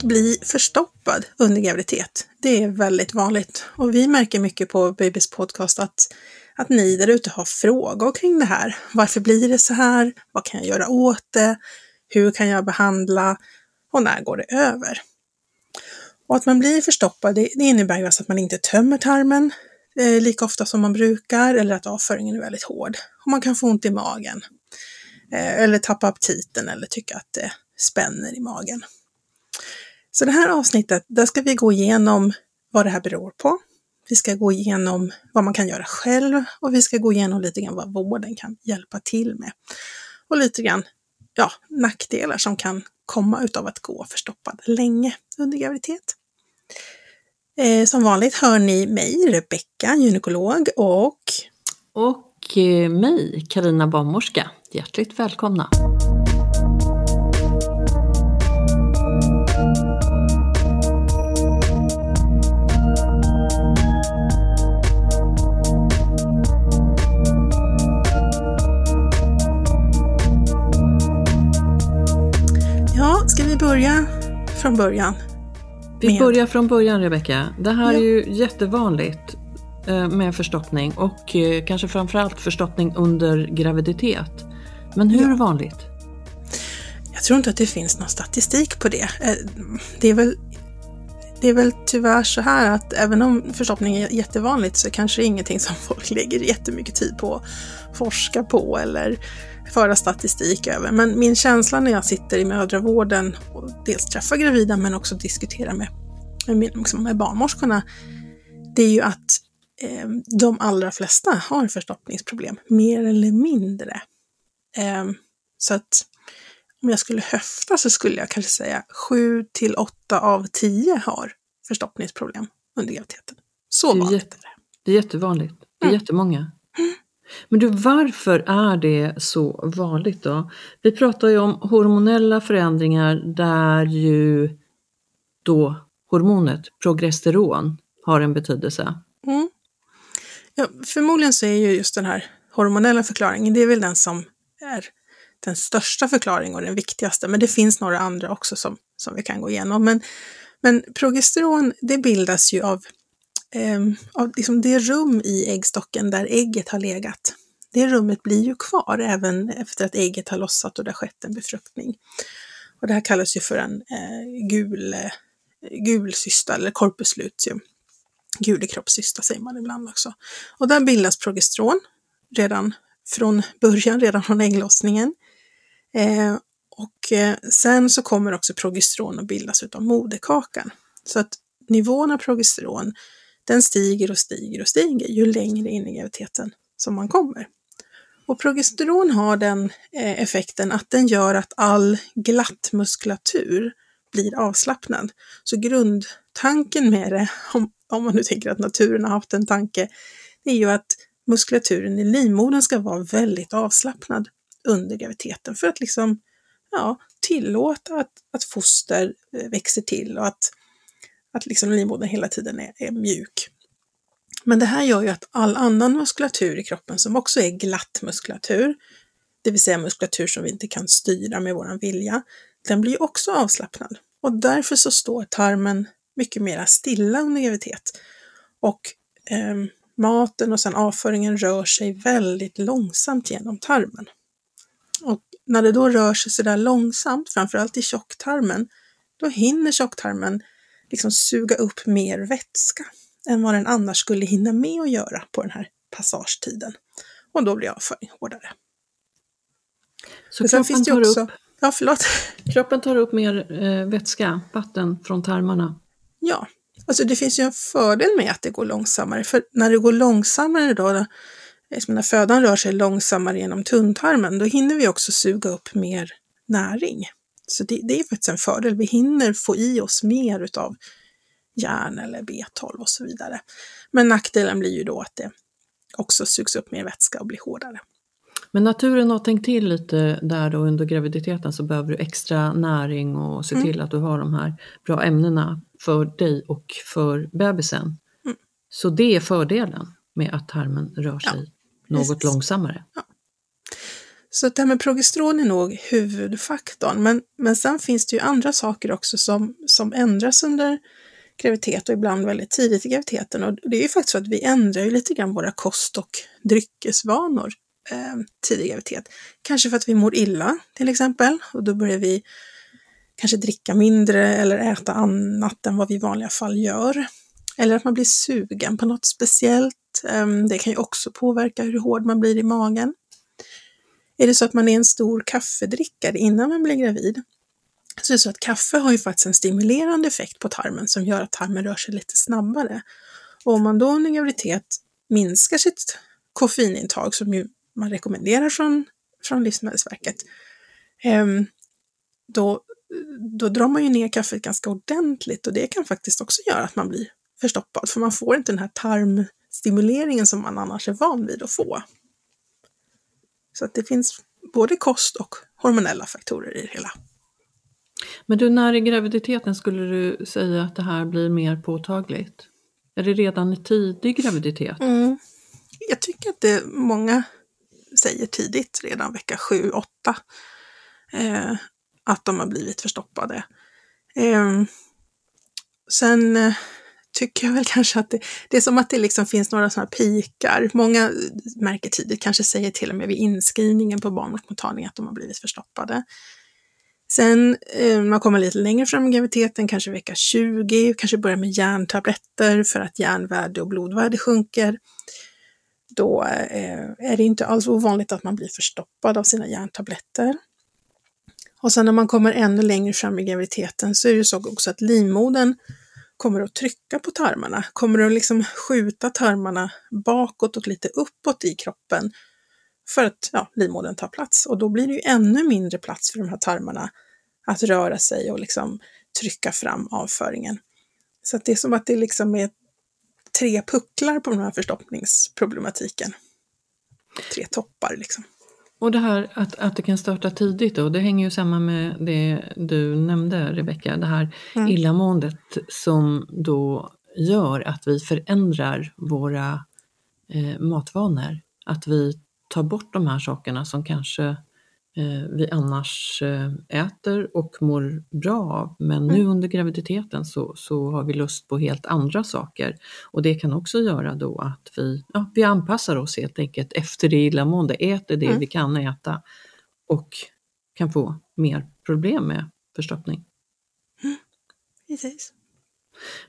Att bli förstoppad under graviditet, det är väldigt vanligt och vi märker mycket på Babys podcast att, att ni där ute har frågor kring det här. Varför blir det så här? Vad kan jag göra åt det? Hur kan jag behandla? Och när går det över? Och att man blir förstoppad, det, det innebär ju alltså att man inte tömmer tarmen eh, lika ofta som man brukar eller att avföringen är väldigt hård. Och man kan få ont i magen. Eh, eller tappa aptiten eller tycka att det spänner i magen. Så det här avsnittet, där ska vi gå igenom vad det här beror på. Vi ska gå igenom vad man kan göra själv och vi ska gå igenom lite grann vad vården kan hjälpa till med. Och lite grann ja, nackdelar som kan komma utav att gå förstoppad länge under graviditet. Eh, som vanligt hör ni mig, Rebecka, gynekolog och Och eh, mig, Karina barnmorska. Hjärtligt välkomna! Börja från början? Vi börjar från början Rebecka. Det här Ja. är ju jättevanligt eh, med förstoppning och eh, kanske framförallt förstoppning under graviditet. Men hur Ja. vanligt? Jag tror inte att det finns någon statistik på det. Eh, Det är väl, det är väl tyvärr så här att även om förstoppning är jättevanligt så kanske det är ingenting som folk lägger jättemycket tid på att forska på eller föra statistik över. Men min känsla när jag sitter i mödravården och dels träffar gravida men också diskuterar med, med, liksom med barnmorskorna, det är ju att eh, de allra flesta har förstoppningsproblem, mer eller mindre. Eh, så att om jag skulle höfta så skulle jag kanske säga 7 till 8 av 10 har förstoppningsproblem under graviditeten. Så vanligt är det. Det är jättevanligt. Det är Mm. jättemånga. Men du, varför är det så vanligt då? Vi pratar ju om hormonella förändringar där ju då hormonet progesteron har en betydelse. Mm. Ja, förmodligen så är ju just den här hormonella förklaringen, det är väl den som är den största förklaringen och den viktigaste. Men det finns några andra också som, som vi kan gå igenom. Men, men progesteron, det bildas ju av, Ehm, av liksom det rum i äggstocken där ägget har legat. Det rummet blir ju kvar även efter att ägget har lossat och det har skett en befruktning. Och det här kallas ju för en eh, gul, eh, gul cysta eller corpus luteum. Gulekroppscysta säger man ibland också. Och där bildas progesteron redan från början, redan från ägglossningen. Eh, och eh, sen så kommer också progesteron att bildas utav moderkakan. Så att nivån av progesteron den stiger och stiger och stiger ju längre in i graviditeten som man kommer. Och progesteron har den eh, effekten att den gör att all glatt muskulatur blir avslappnad. Så grundtanken med det, om, om man nu tänker att naturen har haft en tanke, det är ju att muskulaturen i livmodern ska vara väldigt avslappnad under graviditeten för att liksom ja, tillåta att, att foster eh, växer till och att, att liksom livmodern hela tiden är, är mjuk. Men det här gör ju att all annan muskulatur i kroppen som också är glatt muskulatur, det vill säga muskulatur som vi inte kan styra med våran vilja, den blir också avslappnad. Och därför så står tarmen mycket mer stilla under graviditet. Och eh, maten och sen avföringen rör sig väldigt långsamt genom tarmen. Och när det då rör sig sådär långsamt, framförallt i tjocktarmen, då hinner tjocktarmen liksom suga upp mer vätska än vad den annars skulle hinna med att göra på den här passagetiden. Och då blir avföring hårdare. Så kroppen finns det också... upp, ja, förlåt. kroppen tar upp mer eh, vätska, vatten från tarmarna? Ja, alltså det finns ju en fördel med att det går långsammare, för när det går långsammare då, när födan rör sig långsammare genom tunntarmen, då hinner vi också suga upp mer näring. Så det, det är faktiskt en fördel. Vi hinner få i oss mer utav järn eller B12 och så vidare. Men nackdelen blir ju då att det också sugs upp mer vätska och blir hårdare. Men naturen har tänkt till lite där då under graviditeten så behöver du extra näring och se mm. till att du har de här bra ämnena för dig och för bebisen. Mm. Så det är fördelen med att tarmen rör sig ja, något långsammare. Ja. Så det här med progesteron är nog huvudfaktorn, men, men sen finns det ju andra saker också som, som ändras under graviditet och ibland väldigt tidigt i graviditeten. Och det är ju faktiskt så att vi ändrar ju lite grann våra kost och dryckesvanor eh, tidig graviditet. Kanske för att vi mår illa till exempel och då börjar vi kanske dricka mindre eller äta annat än vad vi i vanliga fall gör. Eller att man blir sugen på något speciellt. Eh, det kan ju också påverka hur hård man blir i magen. Är det så att man är en stor kaffedrickare innan man blir gravid, så är det så att kaffe har ju faktiskt en stimulerande effekt på tarmen som gör att tarmen rör sig lite snabbare. Och om man då under graviditet minskar sitt koffeinintag, som ju man rekommenderar från, från Livsmedelsverket, ehm, då, då drar man ju ner kaffet ganska ordentligt och det kan faktiskt också göra att man blir förstoppad, för man får inte den här tarmstimuleringen som man annars är van vid att få. Så att det finns både kost och hormonella faktorer i det hela. Men du, när i graviditeten skulle du säga att det här blir mer påtagligt? Är det redan i tidig graviditet? Mm. Jag tycker att det många säger tidigt, redan vecka 7-8, eh, att de har blivit förstoppade. Eh, sen tycker jag väl kanske att det, det är som att det liksom finns några sådana pikar. Många märker tidigt, kanske säger till och med vid inskrivningen på barnmottagningen att de har blivit förstoppade. Sen eh, man kommer lite längre fram i graviditeten, kanske vecka 20, kanske börjar med järntabletter för att järnvärde och blodvärde sjunker. Då eh, är det inte alls ovanligt att man blir förstoppad av sina järntabletter. Och sen när man kommer ännu längre fram i graviditeten så är det så också att livmodern kommer att trycka på tarmarna, kommer att liksom skjuta tarmarna bakåt och lite uppåt i kroppen för att ja, livmodern tar plats. Och då blir det ju ännu mindre plats för de här tarmarna att röra sig och liksom trycka fram avföringen. Så att det är som att det liksom är tre pucklar på den här förstoppningsproblematiken. Tre toppar liksom. Och det här att, att det kan starta tidigt då, det hänger ju samman med det du nämnde Rebecka, det här mm. illamåendet som då gör att vi förändrar våra eh, matvanor. Att vi tar bort de här sakerna som kanske vi annars eh, äter och mår bra av. Men mm. nu under graviditeten så, så har vi lust på helt andra saker. Och det kan också göra då att vi, ja, vi anpassar oss helt enkelt efter det illamående, äter det mm. vi kan äta och kan få mer problem med förstoppning. Mm. Precis.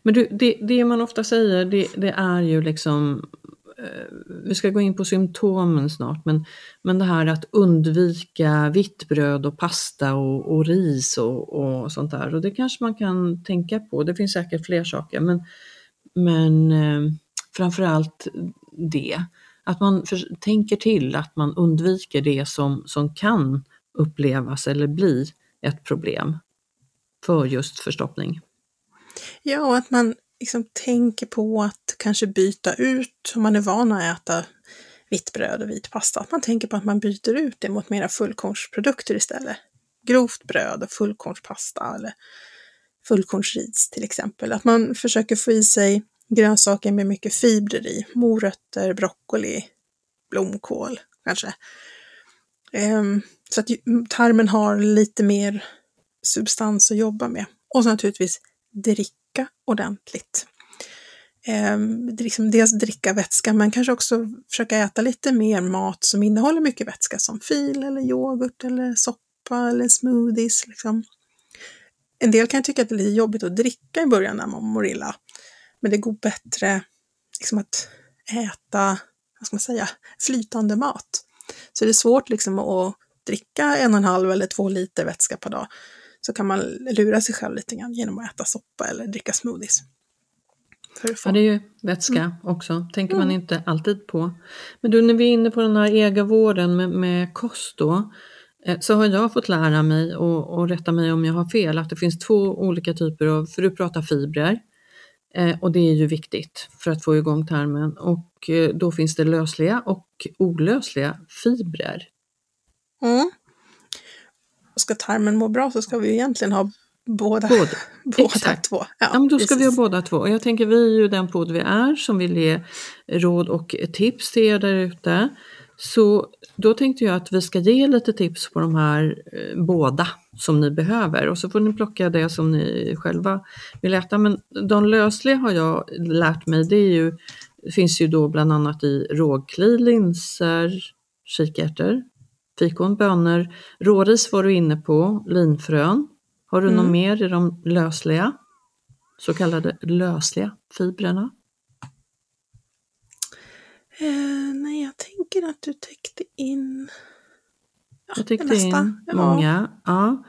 Men du, det, det man ofta säger det, det är ju liksom Eh, Eh, vi ska gå in på symptomen snart, men, men det här att undvika vitt bröd och pasta och, och ris och, och, sånt där. Och det kanske man kan tänka på, det finns säkert fler saker. Men, men eh, framförallt det, att man för, tänker till, att man undviker det som, som kan upplevas eller bli ett problem för just förstoppning. Ja, och att man liksom tänker på att kanske byta ut, om man är van att äta vitt bröd och vit pasta, att man tänker på att man byter ut det mot mera fullkornsprodukter istället. Grovt bröd och fullkornspasta eller fullkornsris till exempel. Att man försöker få i sig grönsaker med mycket fibrer i, morötter, broccoli, blomkål kanske. Ehm, så att tarmen har lite mer substans att jobba med. Och så naturligtvis dricka ordentligt. Eh, liksom dels dricka vätska men kanske också försöka äta lite mer mat som innehåller mycket vätska som fil eller yoghurt eller soppa eller smoothies. Liksom. En del kan tycka att det är lite jobbigt att dricka i början när man mår illa. Men det går bättre liksom att äta, vad ska man säga, flytande mat. Så det är svårt liksom att dricka en och en halv eller två liter vätska per dag så kan man lura sig själv lite grann genom att äta soppa eller dricka smoothies. Ja, det är ju vätska mm. också, tänker man mm. inte alltid på. Men du, när vi är inne på den här egenvården med, med kost då, eh, så har jag fått lära mig, och, och rätta mig om jag har fel, att det finns två olika typer av, för du pratar fibrer, eh, och det är ju viktigt för att få igång tarmen, och eh, då finns det lösliga och olösliga fibrer. Mm ska tarmen må bra så ska vi egentligen ha båda, båda, båda två. Ja, ja, men då ska vi ha båda två. Och jag tänker vi är ju den podd vi är som vill ge råd och tips till er där ute. Så då tänkte jag att vi ska ge lite tips på de här eh, båda som ni behöver och så får ni plocka det som ni själva vill äta. Men de lösliga har jag lärt mig, det ju, finns ju då bland annat i rågkli, linser, kikärtor, fikon, bönor, råris var du inne på, linfrön. Har du mm. något mer i de lösliga, så kallade lösliga fibrerna? Eh, nej, jag tänker att du täckte in ja, jag täckte in många. Ja.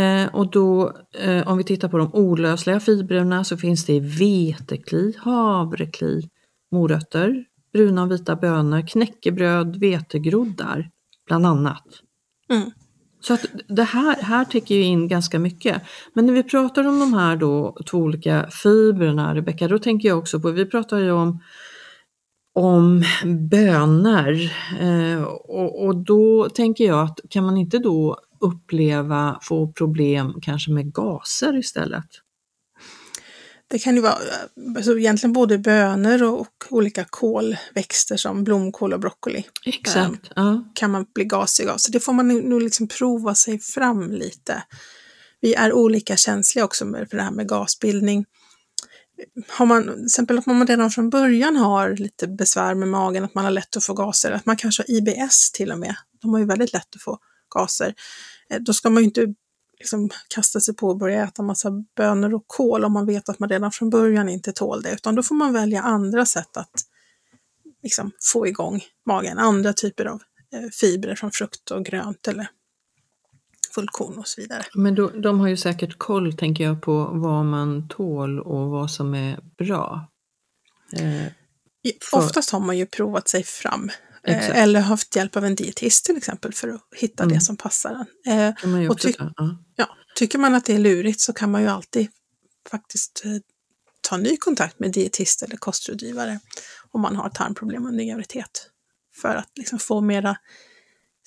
Eh, och då, eh, om vi tittar på de olösliga fibrerna så finns det vetekli, havrekli, morötter, bruna och vita bönor, knäckebröd, vetegroddar bland annat. Mm. Så att det här, här täcker ju in ganska mycket. Men när vi pratar om de här då två olika fibrerna, Rebecka, då tänker jag också på, vi pratar ju om, om bönor eh, och, och då tänker jag att kan man inte då uppleva, få problem kanske med gaser istället? Det kan ju vara alltså egentligen både bönor och, och olika kolväxter som blomkål och broccoli. Exakt. Ja. Kan man bli gasig av. Så det får man nog liksom prova sig fram lite. Vi är olika känsliga också för det här med gasbildning. Har man, till exempel om man redan från början har lite besvär med magen, att man har lätt att få gaser, att man kanske har IBS till och med. De har ju väldigt lätt att få gaser. Eh, då ska man ju inte liksom kasta sig på och börja äta massa bönor och kål om man vet att man redan från början inte tål det, utan då får man välja andra sätt att liksom få igång magen, andra typer av eh, fibrer från frukt och grönt eller fullkorn och så vidare. Men då, de har ju säkert koll, tänker jag, på vad man tål och vad som är bra. Eh, för... Oftast har man ju provat sig fram. Eh, eller haft hjälp av en dietist till exempel för att hitta mm. det som passar en. Eh, och ty ja. Ja, tycker man att det är lurigt så kan man ju alltid faktiskt eh, ta ny kontakt med dietist eller kostrådgivare om man har tarmproblem under graviditet. För att liksom få mera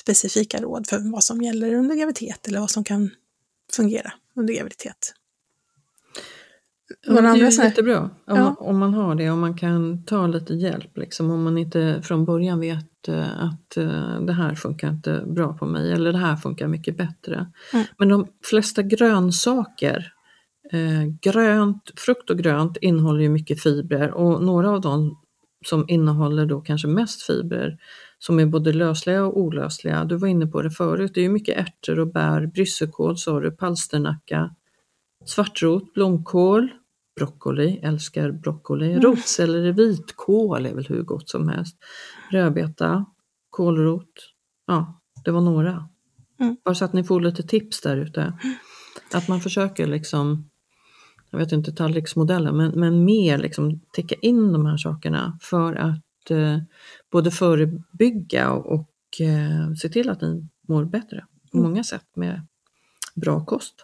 specifika råd för vad som gäller under graviditet eller vad som kan fungera under graviditet. Ja, det är ju jättebra om, ja. man, om man har det och man kan ta lite hjälp. Liksom, om man inte från början vet uh, att uh, det här funkar inte bra på mig eller det här funkar mycket bättre. Mm. Men de flesta grönsaker, uh, grönt, frukt och grönt innehåller ju mycket fibrer och några av dem som innehåller då kanske mest fibrer som är både lösliga och olösliga. Du var inne på det förut, det är ju mycket ärtor och bär, brysselkål sa du, palsternacka, svartrot, blomkål, broccoli, älskar broccoli, mm. rotselleri, vitkål är väl hur gott som helst, rödbeta, kålrot, ja, det var några. Mm. Bara så att ni får lite tips där ute. Att man försöker liksom jag vet inte tallriksmodellen, men, men mer liksom täcka in de här sakerna för att eh, både förebygga och, och eh, se till att ni mår bättre på Mm. många sätt med bra kost.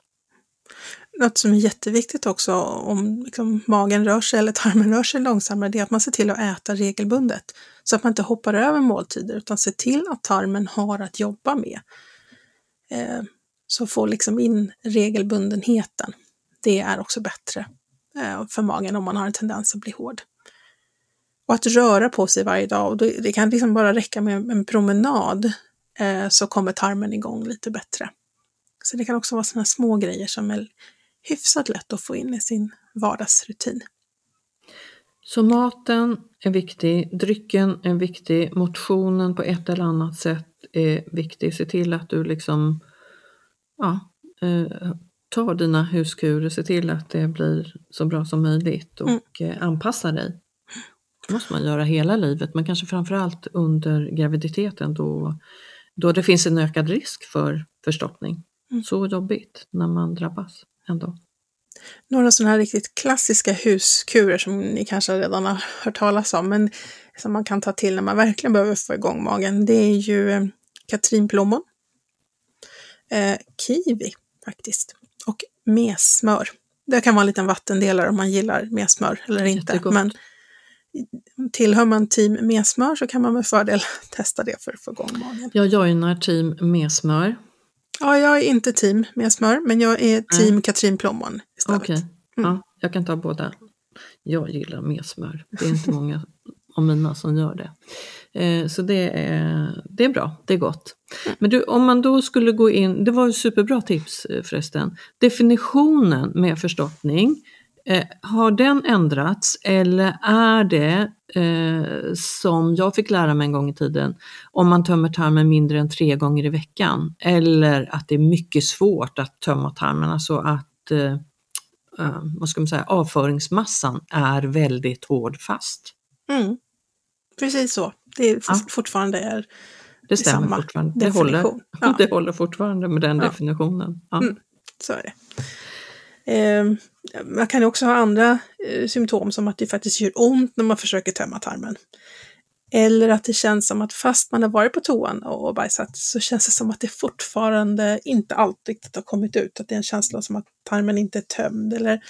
Något som är jätteviktigt också om liksom, magen rör sig eller tarmen rör sig långsammare, det är att man ser till att äta regelbundet. Så att man inte hoppar över måltider, utan ser till att tarmen har att jobba med. Eh, så få liksom in regelbundenheten. Det är också bättre eh, för magen om man har en tendens att bli hård. Och att röra på sig varje dag, och det kan liksom bara räcka med en promenad eh, så kommer tarmen igång lite bättre. Så det kan också vara sådana små grejer som är hyfsat lätt att få in i sin vardagsrutin. Så maten är viktig, drycken är viktig, motionen på ett eller annat sätt är viktig. Se till att du liksom ja, eh, tar dina huskurer, se till att det blir så bra som möjligt och Mm. eh, anpassa dig. Det måste man göra hela livet, men kanske framförallt under graviditeten då, då det finns en ökad risk för förstoppning. Mm. Så jobbigt när man drabbas ändå. Några sådana här riktigt klassiska huskurer som ni kanske redan har hört talas om, men som man kan ta till när man verkligen behöver få igång magen, det är ju eh, katrinplommon, eh, kiwi faktiskt, och messmör. Det kan vara en liten vattendelare om man gillar messmör eller inte, Jättegott. men tillhör man team messmör så kan man med fördel testa det för att få igång magen. Jag joinar team med smör. Ja, jag är inte team messmör, men jag är team katrinplommon istället. Okej, ja, jag kan ta båda. Jag gillar med smör. Det är inte många av mina som gör det. Eh, så det är, det är bra, det är gott. Men du, om man då skulle gå in, det var ett superbra tips eh, förresten. Definitionen med förstoppning, eh, har den ändrats eller är det eh, som jag fick lära mig en gång i tiden, om man tömmer tarmen mindre än tre gånger i veckan eller att det är mycket svårt att tömma tarmarna så att eh, eh, vad ska man säga, avföringsmassan är väldigt hårdfast. Mm. Precis så. Det är Ja. fortfarande är Det stämmer samma fortfarande. Det håller. Ja. det håller fortfarande med den Ja. definitionen. Mm. Så är det. Eh, man kan också ha andra eh, symptom som att det faktiskt gör ont när man försöker tömma tarmen. Eller att det känns som att fast man har varit på toan och bajsat så känns det som att det fortfarande inte alltid riktigt har kommit ut. Att det är en känsla som att tarmen inte är tömd eller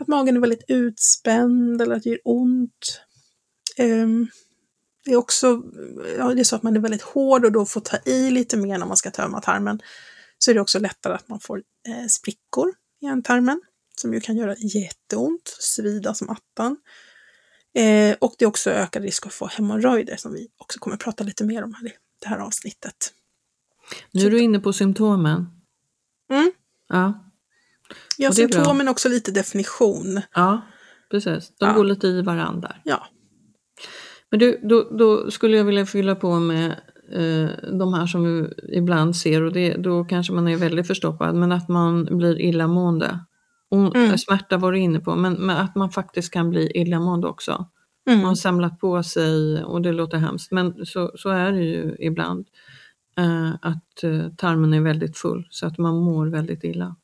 att magen är väldigt utspänd eller att det gör ont. Ehm, det är också ja, det är så att man är väldigt hård och då får ta i lite mer när man ska tömma tarmen. Så är det också lättare att man får eh, sprickor i ändtarmen som ju kan göra jätteont, svida som attan. Eh, och det är också ökad risk att få hemorrojder som vi också kommer prata lite mer om här i det här avsnittet. Nu är du inne på symptomen. Mm. Ja, Ja, Och symptomen också lite definition. ja precis. De Ja. går lite i varandra. Ja, Men du, då, då skulle jag vilja fylla på med de här som vi ibland ser och det, då kanske man är väldigt förstoppad, men att man blir illamående. Och, Mm. Smärta var du inne på, men, men att man faktiskt kan bli illamående också. Man mm. har samlat på sig och det låter hemskt, men så, så är det ju ibland. Eh, att eh, tarmen är väldigt full så att man mår väldigt illa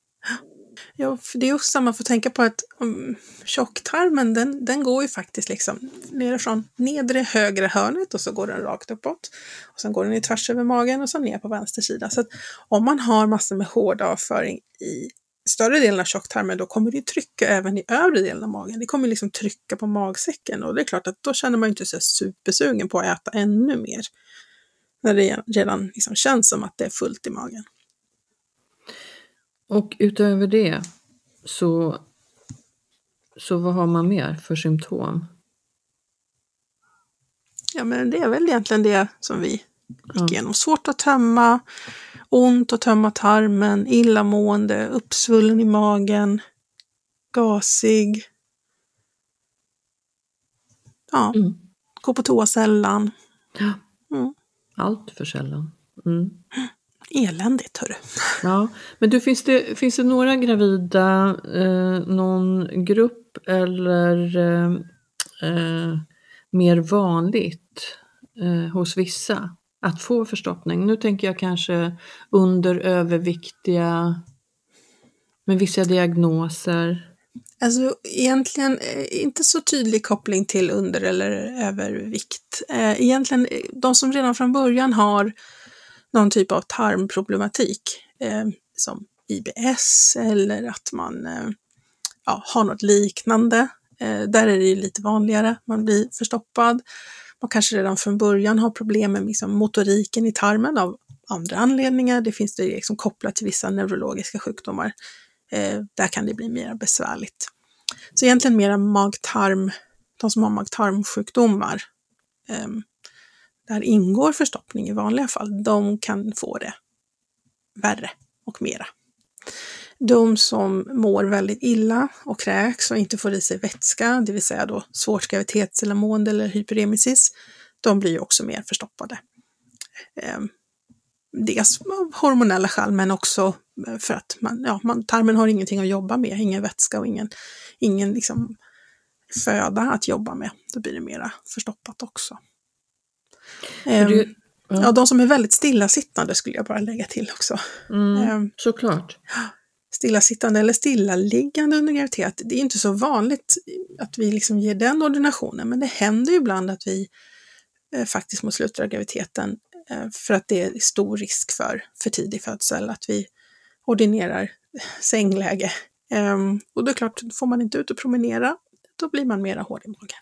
ja för det är också samma för att tänka på att um, tjocktarmen den, den går ju faktiskt liksom nerifrån nedre högra hörnet och så går den rakt uppåt. Och sen går den i tvärs över magen och så ner på vänster sida. Så att om man har massor med hård avföring i större delen av tjocktarmen då kommer det trycka även i övre delen av magen. Det kommer liksom trycka på magsäcken och det är klart att då känner man ju inte sig supersugen på att äta ännu mer. När det redan liksom känns som att det är fullt i magen. Och utöver det så, så vad har man mer för symptom? Ja, men det är väl egentligen det som vi gick igenom. Svårt att tömma, ont att tömma tarmen, illamående, uppsvullen i magen, gasig. Ja, Mm. gå på toa sällan. Ja. Mm. Allt för sällan. Mm. Eländigt, hörru. Ja, men du, finns, det, finns det några gravida, eh, någon grupp eller eh, eh, mer vanligt eh, hos vissa att få förstoppning? Nu tänker jag kanske under överviktiga med vissa diagnoser. Alltså egentligen eh, inte så tydlig koppling till under eller övervikt. Eh, egentligen de som redan från början har någon typ av tarmproblematik eh, som IBS eller att man eh, ja, har något liknande. Eh, där är det ju lite vanligare, man blir förstoppad. Man kanske redan från början har problem med liksom motoriken i tarmen av andra anledningar. Det finns det liksom kopplat till vissa neurologiska sjukdomar. Eh, där kan det bli mer besvärligt. Så egentligen mera mag-tarm, de som har mag-tarmsjukdomar, eh, där ingår förstoppning i vanliga fall, de kan få det värre och mera. De som mår väldigt illa och kräks och inte får i sig vätska, det vill säga då svårt graviditetsillamående eller hyperemesis, de blir ju också mer förstoppade. Ehm, dels av hormonella skäl men också eh, för att man, ja, man, tarmen har ingenting att jobba med, ingen vätska och ingen, ingen liksom föda att jobba med. Då blir det mera förstoppat också. Du, um, ja. ja. de som är väldigt stillasittande skulle jag bara lägga till också. Mm, um, såklart. Stillasittande eller stillaliggande under graviditet, det är inte så vanligt att vi liksom ger den ordinationen, men det händer ju ibland att vi eh, faktiskt mot slutet av graviditeten Eh, för att det är stor risk för för tidig födsel, att vi ordinerar sängläge. Ehm, och det är klart, får man inte ut och promenera, då blir man mera hård i magen.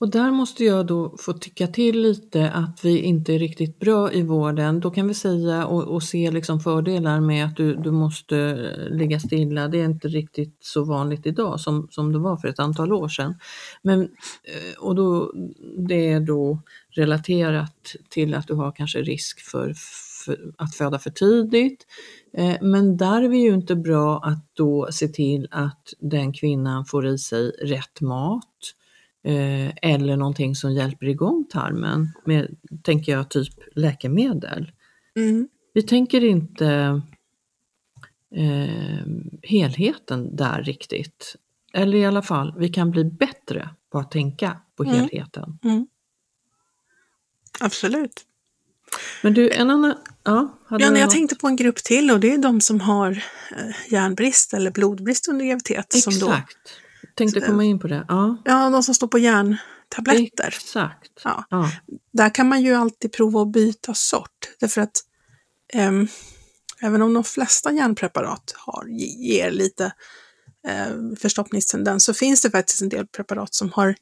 Och där måste jag då få tycka till lite att vi inte är riktigt bra i vården. Då kan vi säga och, och se liksom fördelar med att du, du måste eh, ligga stilla. Det är inte riktigt så vanligt idag som, som det var för ett antal år sedan. Men, eh, och då, det är då relaterat till att du har kanske risk för, för att föda för tidigt. Eh, men där är vi ju inte bra att då se till att den kvinnan får i sig rätt mat eller någonting som hjälper igång tarmen med, tänker jag, typ läkemedel. Mm. Vi tänker inte eh, helheten där riktigt. Eller i alla fall, vi kan bli bättre på att tänka på mm. helheten. Mm. Absolut. Men du, en annan... Ja, ja jag något? tänkte på en grupp till och det är de som har eh, järnbrist eller blodbrist under graviditet. Exakt. Som då Tänkte komma in på det. Ja, ja de som står på järntabletter. Exakt. Ja. ja. Där kan man ju alltid prova att byta sort. Därför att um, även om de flesta järnpreparat har, ger lite uh, förstoppningstendens så finns det faktiskt en del preparat som har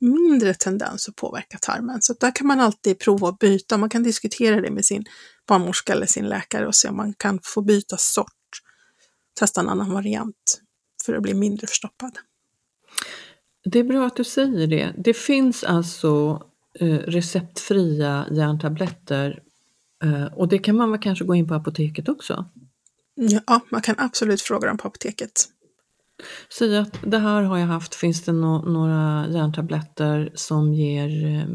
mindre tendens att påverka tarmen. Så där kan man alltid prova att byta. Man kan diskutera det med sin barnmorska eller sin läkare och se om man kan få byta sort. Testa en annan variant för att bli mindre förstoppad. Det är bra att du säger det. Det finns alltså eh, receptfria järntabletter eh, och det kan man väl kanske gå in på apoteket också? Ja, man kan absolut fråga dem på apoteket. Säg att det här har jag haft, finns det no några järntabletter som ger, eh,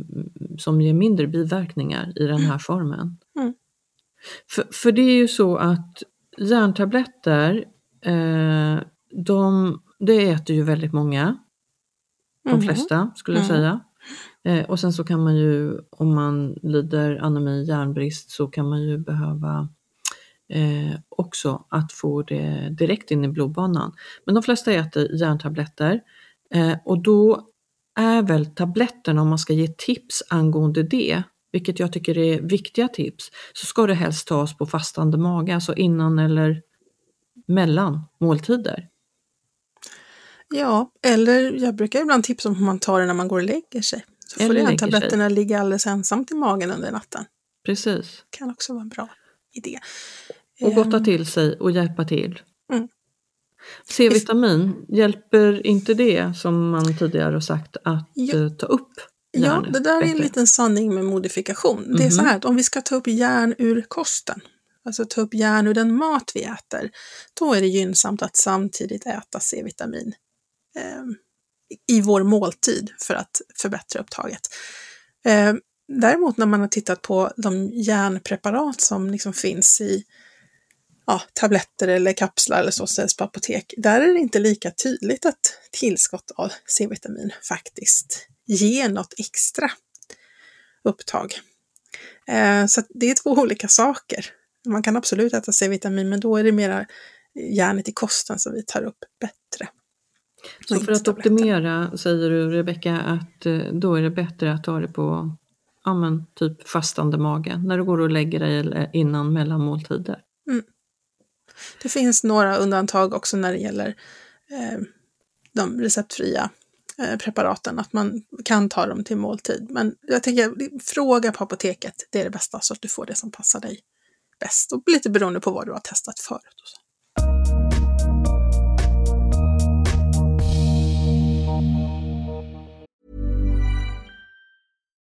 som ger mindre biverkningar i den här mm. formen? Mm. För, för det är ju så att järntabletter, eh, de, det äter ju väldigt många de mm. flesta skulle jag mm. säga. Eh, och sen så kan man ju, om man lider anemi, järnbrist, så kan man ju behöva eh, också att få det direkt in i blodbanan. Men de flesta äter järntabletter eh, och då är väl tabletterna, om man ska ge tips angående det, vilket jag tycker är viktiga tips, så ska det helst tas på fastande mage, alltså innan eller mellan måltider. Ja, eller jag brukar ibland tipsa om hur man tar det när man går och lägger sig. Så får de tabletterna sig. ligga alldeles ensamt i magen under natten. Precis. kan också vara en bra idé. Och gotta ehm. till sig och hjälpa till. Mm. C-vitamin, hjälper inte det som man tidigare har sagt att ja. Eh, ta upp järnet? Ja, det där bättre? är en liten sanning med modifikation. Mm -hmm. Det är så mhm. här att om vi ska ta upp järn ur kosten, alltså ta upp järn ur den mat vi äter, då är det gynnsamt att samtidigt äta C-vitamin Ehm, i vår måltid för att förbättra upptaget. Ehm, däremot när man har tittat på de järnpreparat som liksom finns i ja, tabletter eller kapslar eller så säljs på apotek, där är det inte lika tydligt att tillskott av C-vitamin faktiskt ger något extra upptag. Ehm, så det är två olika saker. Man kan absolut äta C-vitamin, men då är det mera järnet i kosten som vi tar upp bättre. Så för att optimera säger du Rebecka att eh, då är det bättre att ta det på ja, men, typ fastande mage när du går och lägger dig innan mellanmåltider. Mm. Det finns några undantag också när det gäller eh, de receptfria eh, preparaten, att man kan ta dem till måltid. Men jag tänker, fråga på apoteket, det är det bästa så att du får det som passar dig bäst och lite beroende på vad du har testat förut. Och så.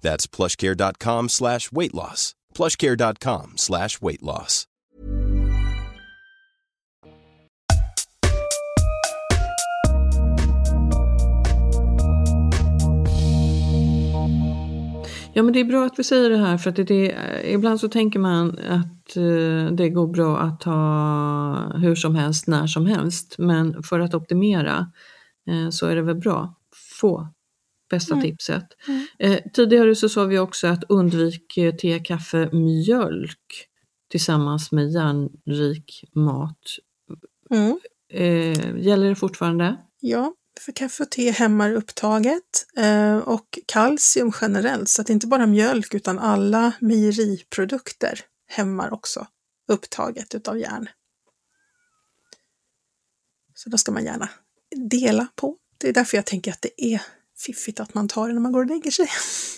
That's plushcare.com slash weight loss. Plushcare.com slash weight loss. Ja men det är bra att vi säger det här för att det, det, ibland så tänker man att eh, det går bra att ta hur som helst, när som helst. Men för att optimera eh, så är det väl bra få bästa mm. tipset. Mm. Eh, tidigare så sa vi också att undvik eh, te, kaffe, mjölk tillsammans med järnrik mat. Mm. Eh, gäller det fortfarande? Ja, för kaffe och te hämmar upptaget eh, och kalcium generellt, så att inte bara mjölk utan alla mejeriprodukter hämmar också upptaget utav järn. Så då ska man gärna dela på. Det är därför jag tänker att det är fiffigt att man tar det när man går och lägger sig.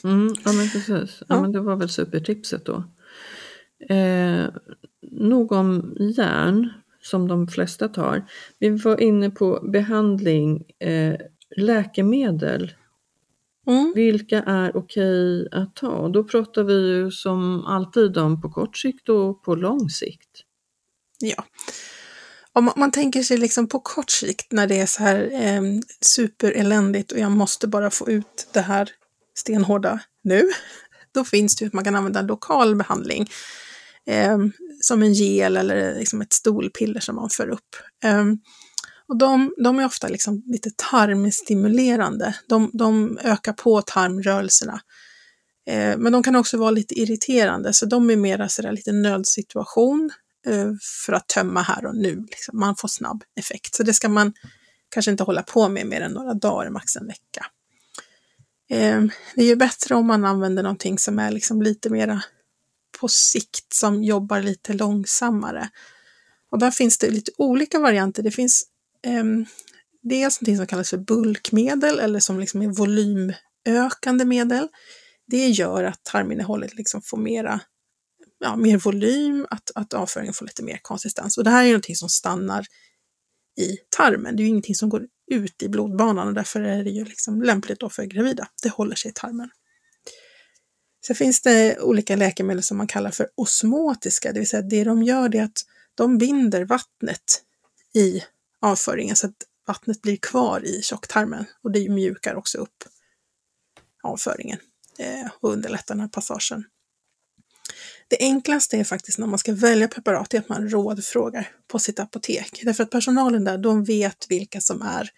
Mm, ja men precis, ja, ja. Men det var väl supertipset då. Eh, nog om järn som de flesta tar. Vi var inne på behandling, eh, läkemedel. Mm. Vilka är okej att ta? Då pratar vi ju som alltid om på kort sikt och på lång sikt. Ja, om man, tänker sig liksom på kort sikt när det är så här eh, supereländigt och jag måste bara få ut det här stenhårda nu. Då finns det ju att man kan använda lokal behandling eh, som en gel eller liksom ett stolpiller som man för upp. Eh, och de, de, är ofta liksom lite tarmstimulerande. De, de ökar på tarmrörelserna. Eh, men de kan också vara lite irriterande, så de är mera sådär lite nödsituation. Eh, för att tömma här och nu. Liksom. Man får snabb effekt. Så det ska man kanske inte hålla på med mer än några dagar, max en vecka. Eh, det är ju bättre om man använder någonting som är liksom lite mera på sikt, som jobbar lite långsammare. Och där finns det lite olika varianter. Det finns eh, dels någonting som kallas för bulkmedel eller som liksom är volymökande medel. Det gör att tarminnehållet liksom får mera ja, mer volym, att, att avföringen får lite mer konsistens. Och det här är någonting som stannar i tarmen. Det är ju ingenting som går ut i blodbanan och därför är det ju liksom lämpligt då för gravida. Det håller sig i tarmen. Sen finns det olika läkemedel som man kallar för osmotiska, det vill säga det de gör är att de binder vattnet i avföringen så att vattnet blir kvar i tjocktarmen och det mjukar också upp avföringen eh, och underlättar den här passagen. Det enklaste är faktiskt när man ska välja preparat, är att man rådfrågar på sitt apotek. Därför att personalen där, de vet vilka som är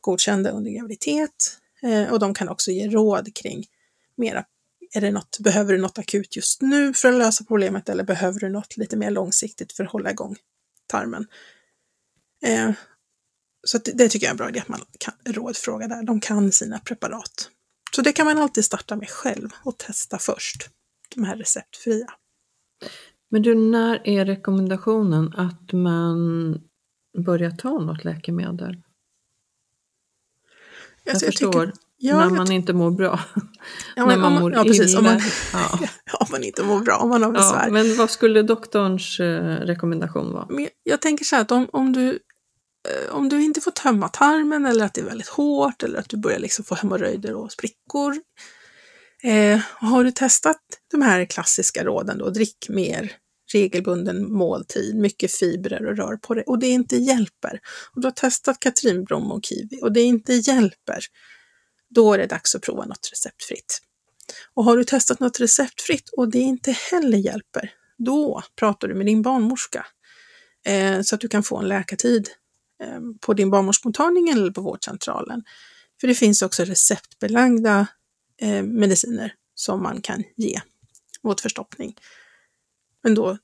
godkända under graviditet eh, och de kan också ge råd kring mera, är det något, behöver du något akut just nu för att lösa problemet eller behöver du något lite mer långsiktigt för att hålla igång tarmen? Eh, så det, det tycker jag är en bra idé att man kan rådfråga där. De kan sina preparat. Så det kan man alltid starta med själv och testa först, de här receptfria. Men du, när är rekommendationen att man börjar ta något läkemedel? Alltså, jag, jag förstår. Tycker, Ja, när man inte mår bra. Ja, när man om- mår ja, precis, illa. om man- ja. om man inte mår bra, om man har besvär. Men vad skulle doktorns eh, rekommendation vara? Men jag- jag tänker så här att om, om, du, eh, om du inte får tömma tarmen eller att det är väldigt hårt eller att du börjar liksom få hemorrojder och sprickor. Eh, har du testat de här klassiska råden då, drick mer regelbunden måltid, mycket fibrer och rör på dig, och det inte hjälper. Och du har testat katrinblom och kiwi och det inte hjälper. Då är det dags att prova något receptfritt. Och har du testat något receptfritt och det inte heller hjälper, då pratar du med din barnmorska eh, så att du kan få en läkartid eh, på din barnmorskemottagning eller på vårdcentralen. För det finns också receptbelagda eh, mediciner som man kan ge mot förstoppning. Men då,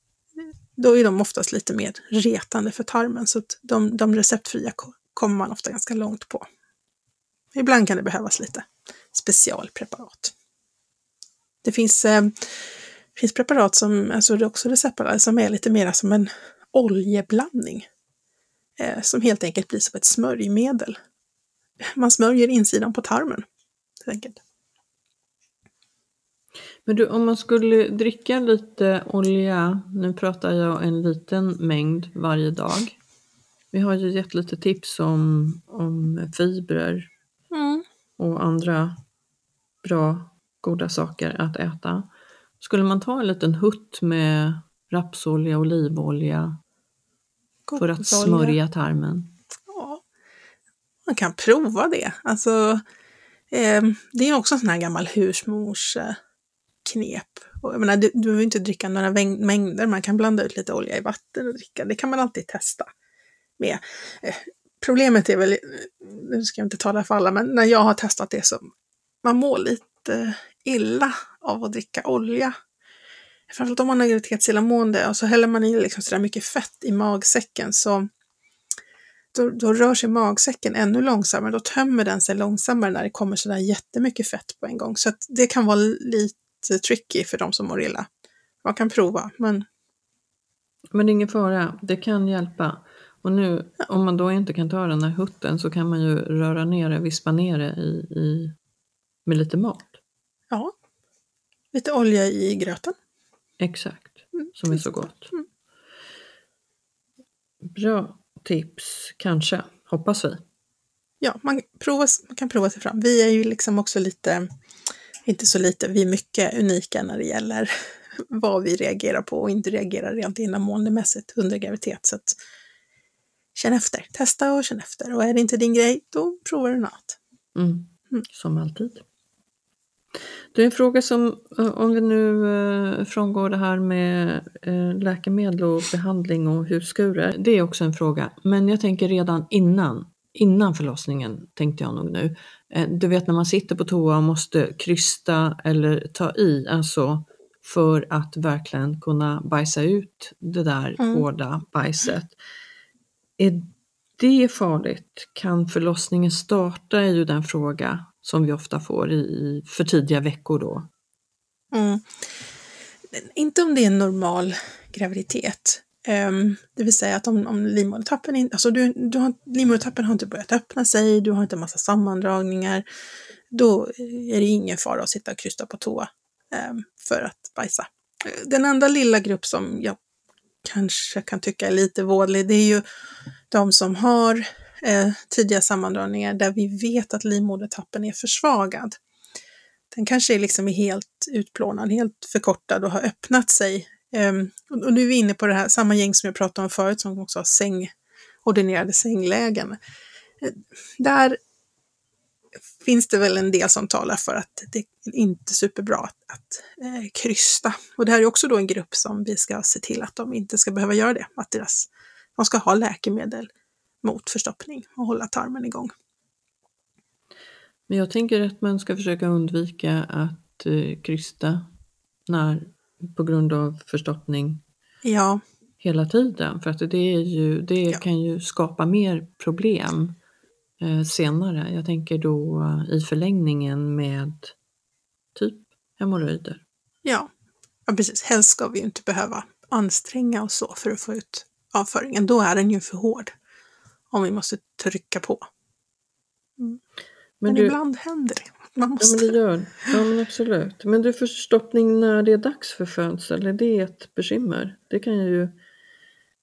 då är de oftast lite mer retande för tarmen så att de, de receptfria kommer man ofta ganska långt på. Ibland kan det behövas lite specialpreparat. Det finns, eh, finns preparat som, alltså det är också receptbelagda, som är lite mer som en oljeblandning. Eh, som helt enkelt blir som ett smörjmedel. Man smörjer insidan på tarmen. Helt enkelt. Men du, om man skulle dricka lite olja, nu pratar jag en liten mängd varje dag. Vi har ju gett lite tips om, om fibrer Mm. och andra bra, goda saker att äta. Skulle man ta en liten hutt med rapsolja och olivolja för att smörja tarmen? Ja, man kan prova det. Alltså, eh, det är också en sån här gammal husmors eh, knep. Och jag menar, du, du behöver inte dricka några mängder, man kan blanda ut lite olja i vatten och dricka. Det kan man alltid testa med. Eh, problemet är väl, eh, nu ska jag inte tala för alla, men när jag har testat det så man mår lite illa av att dricka olja. Framförallt om man har graviditetsillamående och så häller man i liksom sådär mycket fett i magsäcken så då, då rör sig magsäcken ännu långsammare. Då tömmer den sig långsammare när det kommer sådär jättemycket fett på en gång. Så att det kan vara lite tricky för de som mår illa. Man kan prova, men Men det är ingen fara, det kan hjälpa. Och nu, om man då inte kan ta den här hutten så kan man ju röra ner det, vispa ner det i, i, med lite mat. ja. Lite olja i gröten. Exakt, som är så gott. Bra tips, kanske, hoppas vi. Ja, man, prova, man kan prova sig fram. Vi är ju liksom också lite, inte så lite, vi är mycket unika när det gäller vad vi reagerar på och inte reagerar rent illamåendemässigt under graviditet. Så att, känn efter, testa och känn efter. Och är det inte din grej, då provar du något annat. Mm. Som alltid. Det är en fråga som, eh, om vi nu eh, frångår det här med eh, läkemedel och behandling och huskurer, det är också en fråga. Men jag tänker redan innan, innan förlossningen tänkte jag nog nu. Eh, Du vet när man sitter på toa och måste krysta eller ta i, alltså för att verkligen kunna bajsa ut det där Mm. hårda bajset. Är det farligt? Kan förlossningen starta? är ju den fråga som vi ofta får i, i för tidiga veckor då. Mm. Inte om det är en normal graviditet. Um, det vill säga att om, om livmodertappen inte, alltså du, du har, livmodertappen har inte börjat öppna sig, du har inte en massa sammandragningar, då är det ingen fara att sitta och krysta på toa um, för att bajsa. Den enda lilla grupp som jag kanske kan tycka är lite vådlig, det är ju de som har eh, tidiga sammandragningar där vi vet att livmodertappen är försvagad. Den kanske är liksom helt utplånad, helt förkortad och har öppnat sig. Um, och nu är vi inne på det här samma gäng som jag pratade om förut som också har säng, ordinerade sänglägen. Eh, där finns det väl en del som talar för att det är inte superbra att, att eh, krysta. Och det här är också då en grupp som vi ska se till att de inte ska behöva göra det. Att deras, de ska ha läkemedel mot förstoppning och hålla tarmen igång. Men jag tänker att man ska försöka undvika att eh, krysta när, på grund av förstoppning Ja, hela tiden. För att det, är ju, det Ja. kan ju skapa mer problem eh, senare. Jag tänker då eh, i förlängningen med typ hemorrojder. ja, ja precis. Helst ska vi ju inte behöva anstränga oss så för att få ut avföringen. Då är den ju för hård. Om vi måste trycka på. Men, du- ibland händer det. Man Ja, måste... men det gör Ja, men absolut. Men du, förstoppning när det är dags för födsel, är det ett bekymmer? Det kan ju,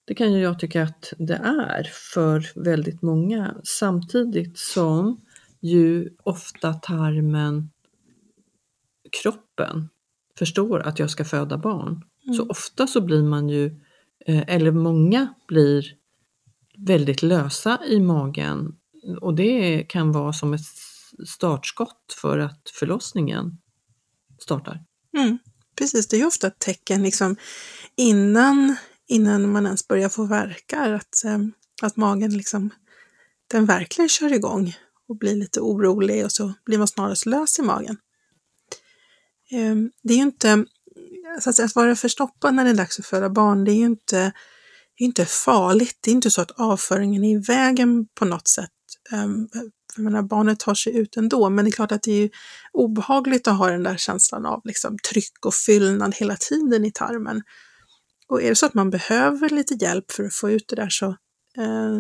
det kan ju jag tycka att det är för väldigt många. Samtidigt som ju ofta tarmen, kroppen, förstår att jag ska föda barn. Så ofta så blir man ju, eh, eller många blir väldigt lösa i magen och det kan vara som ett startskott för att förlossningen startar. Mm, precis, det är ju ofta ett tecken liksom, innan, innan man ens börjar få verkar, att, eh, att magen liksom, den verkligen kör igång och blir lite orolig och så blir man snarast lös i magen. Eh, det är ju inte, så att, säga, att vara förstoppad när det är dags att föda barn, det är ju inte, det är inte farligt. Det är inte så att avföringen är i vägen på något sätt. Eh, jag menar, barnet tar sig ut ändå, men det är klart att det är ju obehagligt att ha den där känslan av liksom, tryck och fyllnad hela tiden i tarmen. Och är det så att man behöver lite hjälp för att få ut det där så, eh,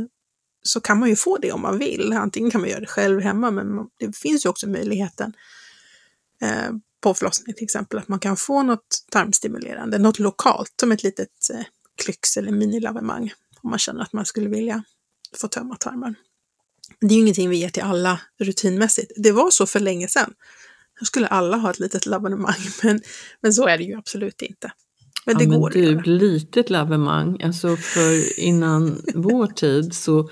så kan man ju få det om man vill. Antingen kan man göra det själv hemma, men det finns ju också möjligheten eh, på förlossning till exempel, att man kan få något tarmstimulerande, något lokalt, som ett litet eh, klyx eller minilavemang, om man känner att man skulle vilja få tömma tarmen. Det är ju ingenting vi ger till alla rutinmässigt. Det var så för länge sedan. Då skulle alla ha ett litet lavemang, men, men så är det ju absolut inte. Men det ja, men går att du, göra. litet lavemang, alltså för innan vår tid så,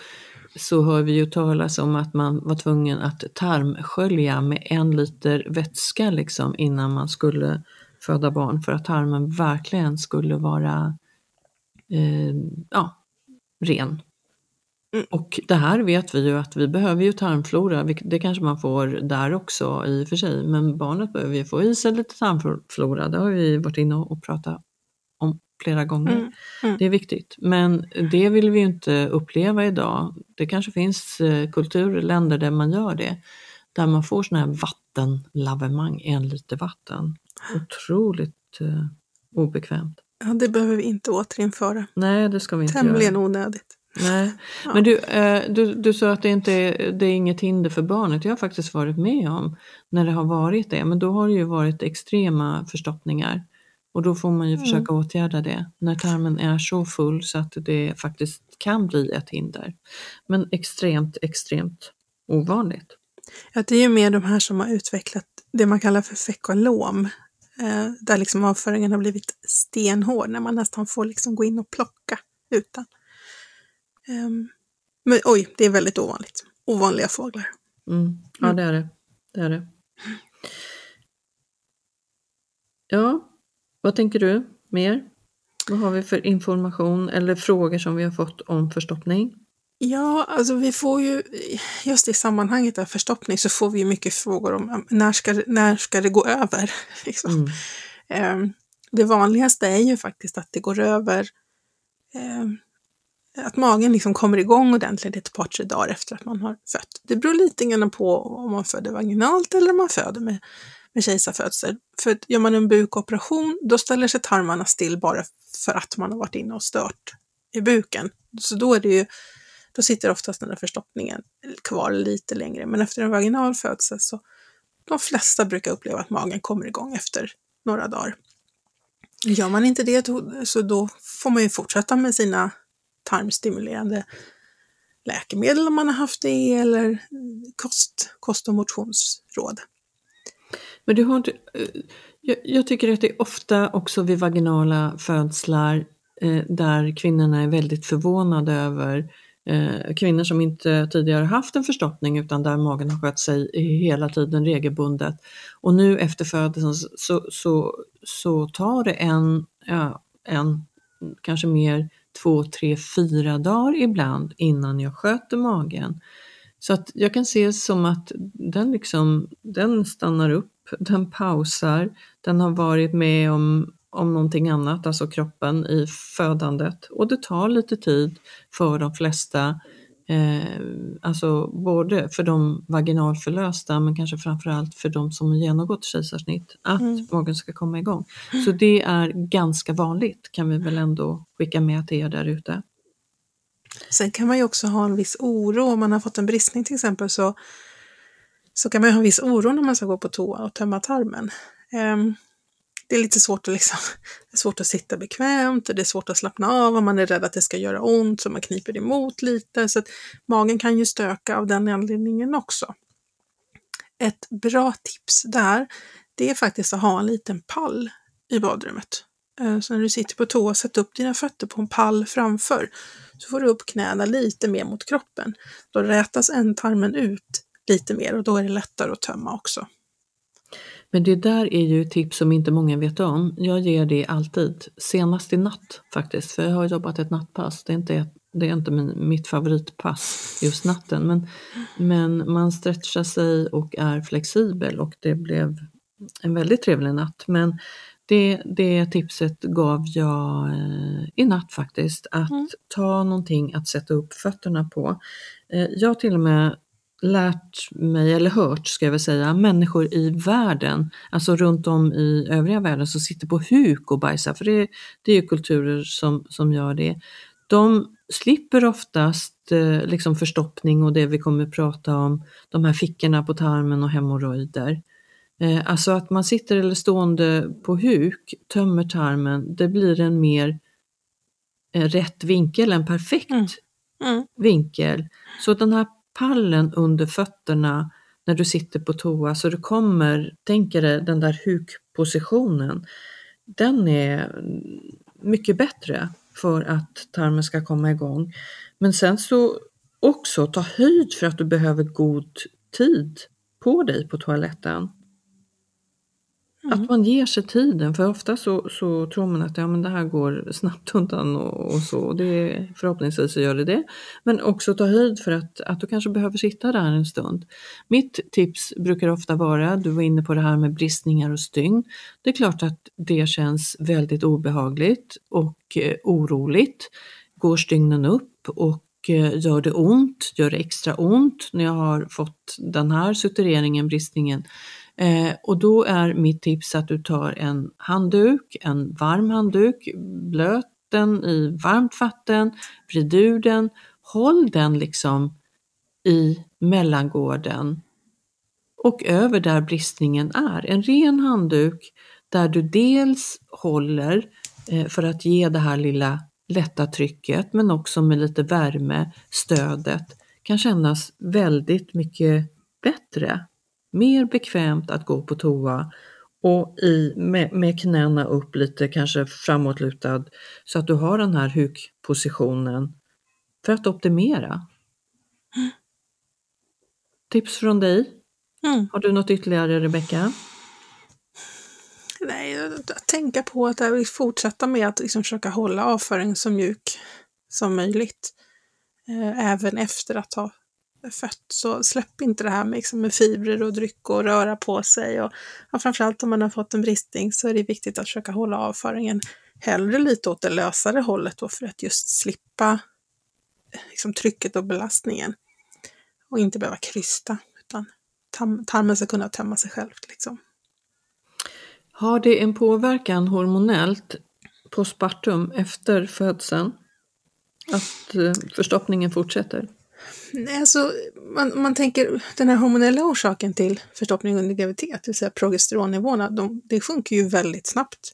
så hör vi ju talas om att man var tvungen att tarmskölja med en liter vätska liksom innan man skulle föda barn för att tarmen verkligen skulle vara eh, ja, ren. Mm. Och det här vet vi ju att vi behöver ju tarmflora, det kanske man får där också i och för sig, men barnet behöver ju få i sig lite tarmflora, det har vi varit inne och pratat om flera gånger. Mm, mm. Det är viktigt, men det vill vi ju inte uppleva idag. Det kanske finns eh, kulturländer där man gör det, där man får sådana här vattenlavemang, en liter vatten. Otroligt eh, obekvämt. Ja, det behöver vi inte återinföra. Nej, det ska vi inte Tämligen göra. onödigt. Nej. Ja. Men du, eh, du, du sa att det inte är, det är inget hinder för barnet. Jag har faktiskt varit med om när det har varit det, men då har det ju varit extrema förstoppningar. Och då får man ju Mm. försöka åtgärda det när tarmen är så full så att det faktiskt kan bli ett hinder. Men extremt, extremt ovanligt. Ja, det är ju mer de här som har utvecklat det man kallar för fekolom. Eh, där liksom avföringen har blivit stenhård när man nästan får liksom gå in och plocka utan. Ehm, men oj, det är väldigt ovanligt. Ovanliga fåglar. Mm. Ja, det är det. det är det. Ja, vad tänker du mer? Vad har vi för information eller frågor som vi har fått om förstoppning? Ja, alltså vi får ju, just i sammanhanget av förstoppning så får vi mycket frågor om när ska, när ska det gå över? Liksom. Mm. Ehm, Det vanligaste är ju faktiskt att det går över, ehm, att magen liksom kommer igång ordentligt ett par, tre dagar efter att man har fött. Det beror lite grann på om man föder vaginalt eller om man föder med, med kejsarfödsel. För att gör man en bukoperation, då ställer sig tarmarna still bara för att man har varit inne och stört i buken. Så då är det ju, då sitter oftast den där förstoppningen kvar lite längre. Men efter en vaginal födsel så de flesta brukar uppleva att magen kommer igång efter några dagar. Gör man inte det så då får man ju fortsätta med sina tarmstimulerande läkemedel om man har haft det eller kost, kost och motionsråd. Men du har inte, eh, jag, jag tycker att det är ofta också vid vaginala födslar eh, där kvinnorna är väldigt förvånade över eh, kvinnor som inte tidigare haft en förstoppning utan där magen har skött sig hela tiden regelbundet. Och nu efter födelsen så, så, så tar det en, ja, en, kanske mer två, tre, fyra dagar ibland innan jag sköter magen. Så att jag kan se som att den, liksom, den stannar upp, den pausar, den har varit med om, om någonting annat, alltså kroppen i födandet. Och det tar lite tid för de flesta, eh, alltså både för de vaginalförlösta men kanske framförallt för de som har genomgått kejsarsnitt, att Mm. magen ska komma igång. Så det är ganska vanligt kan vi väl ändå skicka med till er där ute. Sen kan man ju också ha en viss oro om man har fått en bristning till exempel så, så kan man ju ha en viss oro när man ska gå på toa och tömma tarmen. Um, det är lite svårt att, liksom, det är svårt att sitta bekvämt och det är svårt att slappna av och man är rädd att det ska göra ont så man kniper emot lite. Så att magen kan ju stöka av den anledningen också. Ett bra tips där, det är faktiskt att ha en liten pall i badrummet. Eh, så när du sitter på toa, sätt upp dina fötter på en pall framför. Så får du upp knäna lite mer mot kroppen. Då rätas ändtarmen ut lite mer och då är det lättare att tömma också. Men det där är ju tips som inte många vet om. Jag ger det alltid, senast i natt faktiskt, för jag har jobbat ett nattpass. Det är inte, det är inte min, mitt favoritpass just natten, men, men man stretchar sig och är flexibel och det blev en väldigt trevlig natt. Men det, det tipset gav jag eh, i natt faktiskt, att mm. ta någonting att sätta upp fötterna på. Eh, jag har till och med lärt mig, eller hört ska jag väl säga, människor i världen, alltså runt om i övriga världen som sitter på huk och bajsar, för det, det är ju kulturer som, som gör det. De slipper oftast eh, liksom förstoppning och det vi kommer att prata om, de här fickorna på tarmen och hemorrojder. Eh, alltså att man sitter eller stående på huk, tömmer tarmen, det blir en mer eh, rätt vinkel, en perfekt mm. Mm. vinkel. Så den här pallen under fötterna när du sitter på toa så du kommer, tänker dig den där hukpositionen, den är mycket bättre för att tarmen ska komma igång. Men sen så också ta höjd för att du behöver god tid på dig på toaletten. Mm. Att man ger sig tiden, för ofta så, så tror man att ja, men det här går snabbt undan och, och så. Det, förhoppningsvis så gör det det. Men också ta höjd för att, att du kanske behöver sitta där en stund. Mitt tips brukar ofta vara, du var inne på det här med bristningar och stygn. Det är klart att det känns väldigt obehagligt och eh, oroligt. Går stygnen upp och eh, gör det ont, gör det extra ont när jag har fått den här sutureringen, bristningen, Eh, och då är mitt tips att du tar en handduk, en varm handduk, blöt den i varmt vatten, vrid ur den, håll den liksom i mellangården och över där bristningen är. En ren handduk där du dels håller eh, för att ge det här lilla lätta trycket men också med lite värme, stödet kan kännas väldigt mycket bättre mer bekvämt att gå på toa och i, med, med knäna upp lite kanske framåtlutad så att du har den här hukpositionen för att optimera. Mm. Tips från dig? Mm. Har du något ytterligare Rebecka? Nej, att tänka på att jag vill fortsätta med att liksom försöka hålla avföringen så mjuk som möjligt. Eh, även efter att ha fött så släpp inte det här med, liksom, med fibrer och dryck och röra på sig. Och, ja, framförallt om man har fått en bristning så är det viktigt att försöka hålla avföringen hellre lite åt det lösare hållet då för att just slippa liksom, trycket och belastningen. Och inte behöva krysta utan tarmen ska kunna tömma sig själv. Liksom. Har det en påverkan hormonellt på spartum efter födseln? Att eh, förstoppningen fortsätter? Nej, alltså, man, man tänker den här hormonella orsaken till förstoppning under graviditet, det vill säga progesteronnivåerna, de, det sjunker ju väldigt snabbt.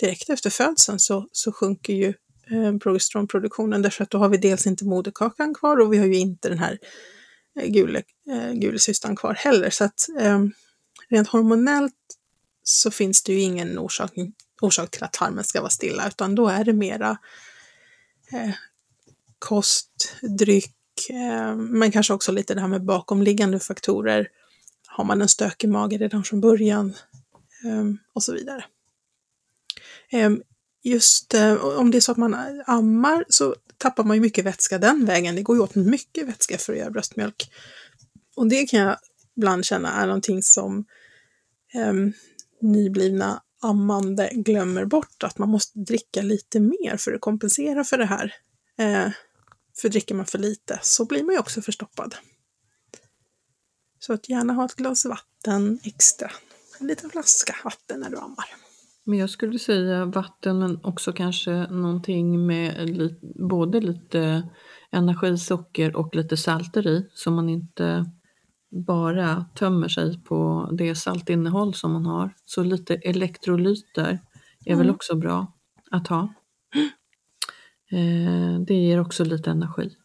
Direkt efter födseln så, så sjunker ju eh, progesteronproduktionen därför att då har vi dels inte moderkakan kvar och vi har ju inte den här eh, gule, eh, kvar heller. Så att eh, rent hormonellt så finns det ju ingen orsak, orsak till att tarmen ska vara stilla, utan då är det mera eh, kost, dryck, Eh, men kanske också lite det här med bakomliggande faktorer. Har man en stökig mage redan från början? Eh, och så vidare. Eh, just eh, om det är så att man ammar så tappar man ju mycket vätska den vägen. Det går ju åt mycket vätska för att göra bröstmjölk. Och det kan jag ibland känna är någonting som eh, nyblivna ammande glömmer bort, att man måste dricka lite mer för att kompensera för det här. Eh, för dricker man för lite så blir man ju också förstoppad. Så att gärna ha ett glas vatten extra. En liten flaska vatten när du ammar. Men jag skulle säga vatten men också kanske någonting med li både lite energisocker och lite salter i så man inte bara tömmer sig på det saltinnehåll som man har. Så lite elektrolyter är Mm. väl också bra att ha. Eh, det ger också lite energi.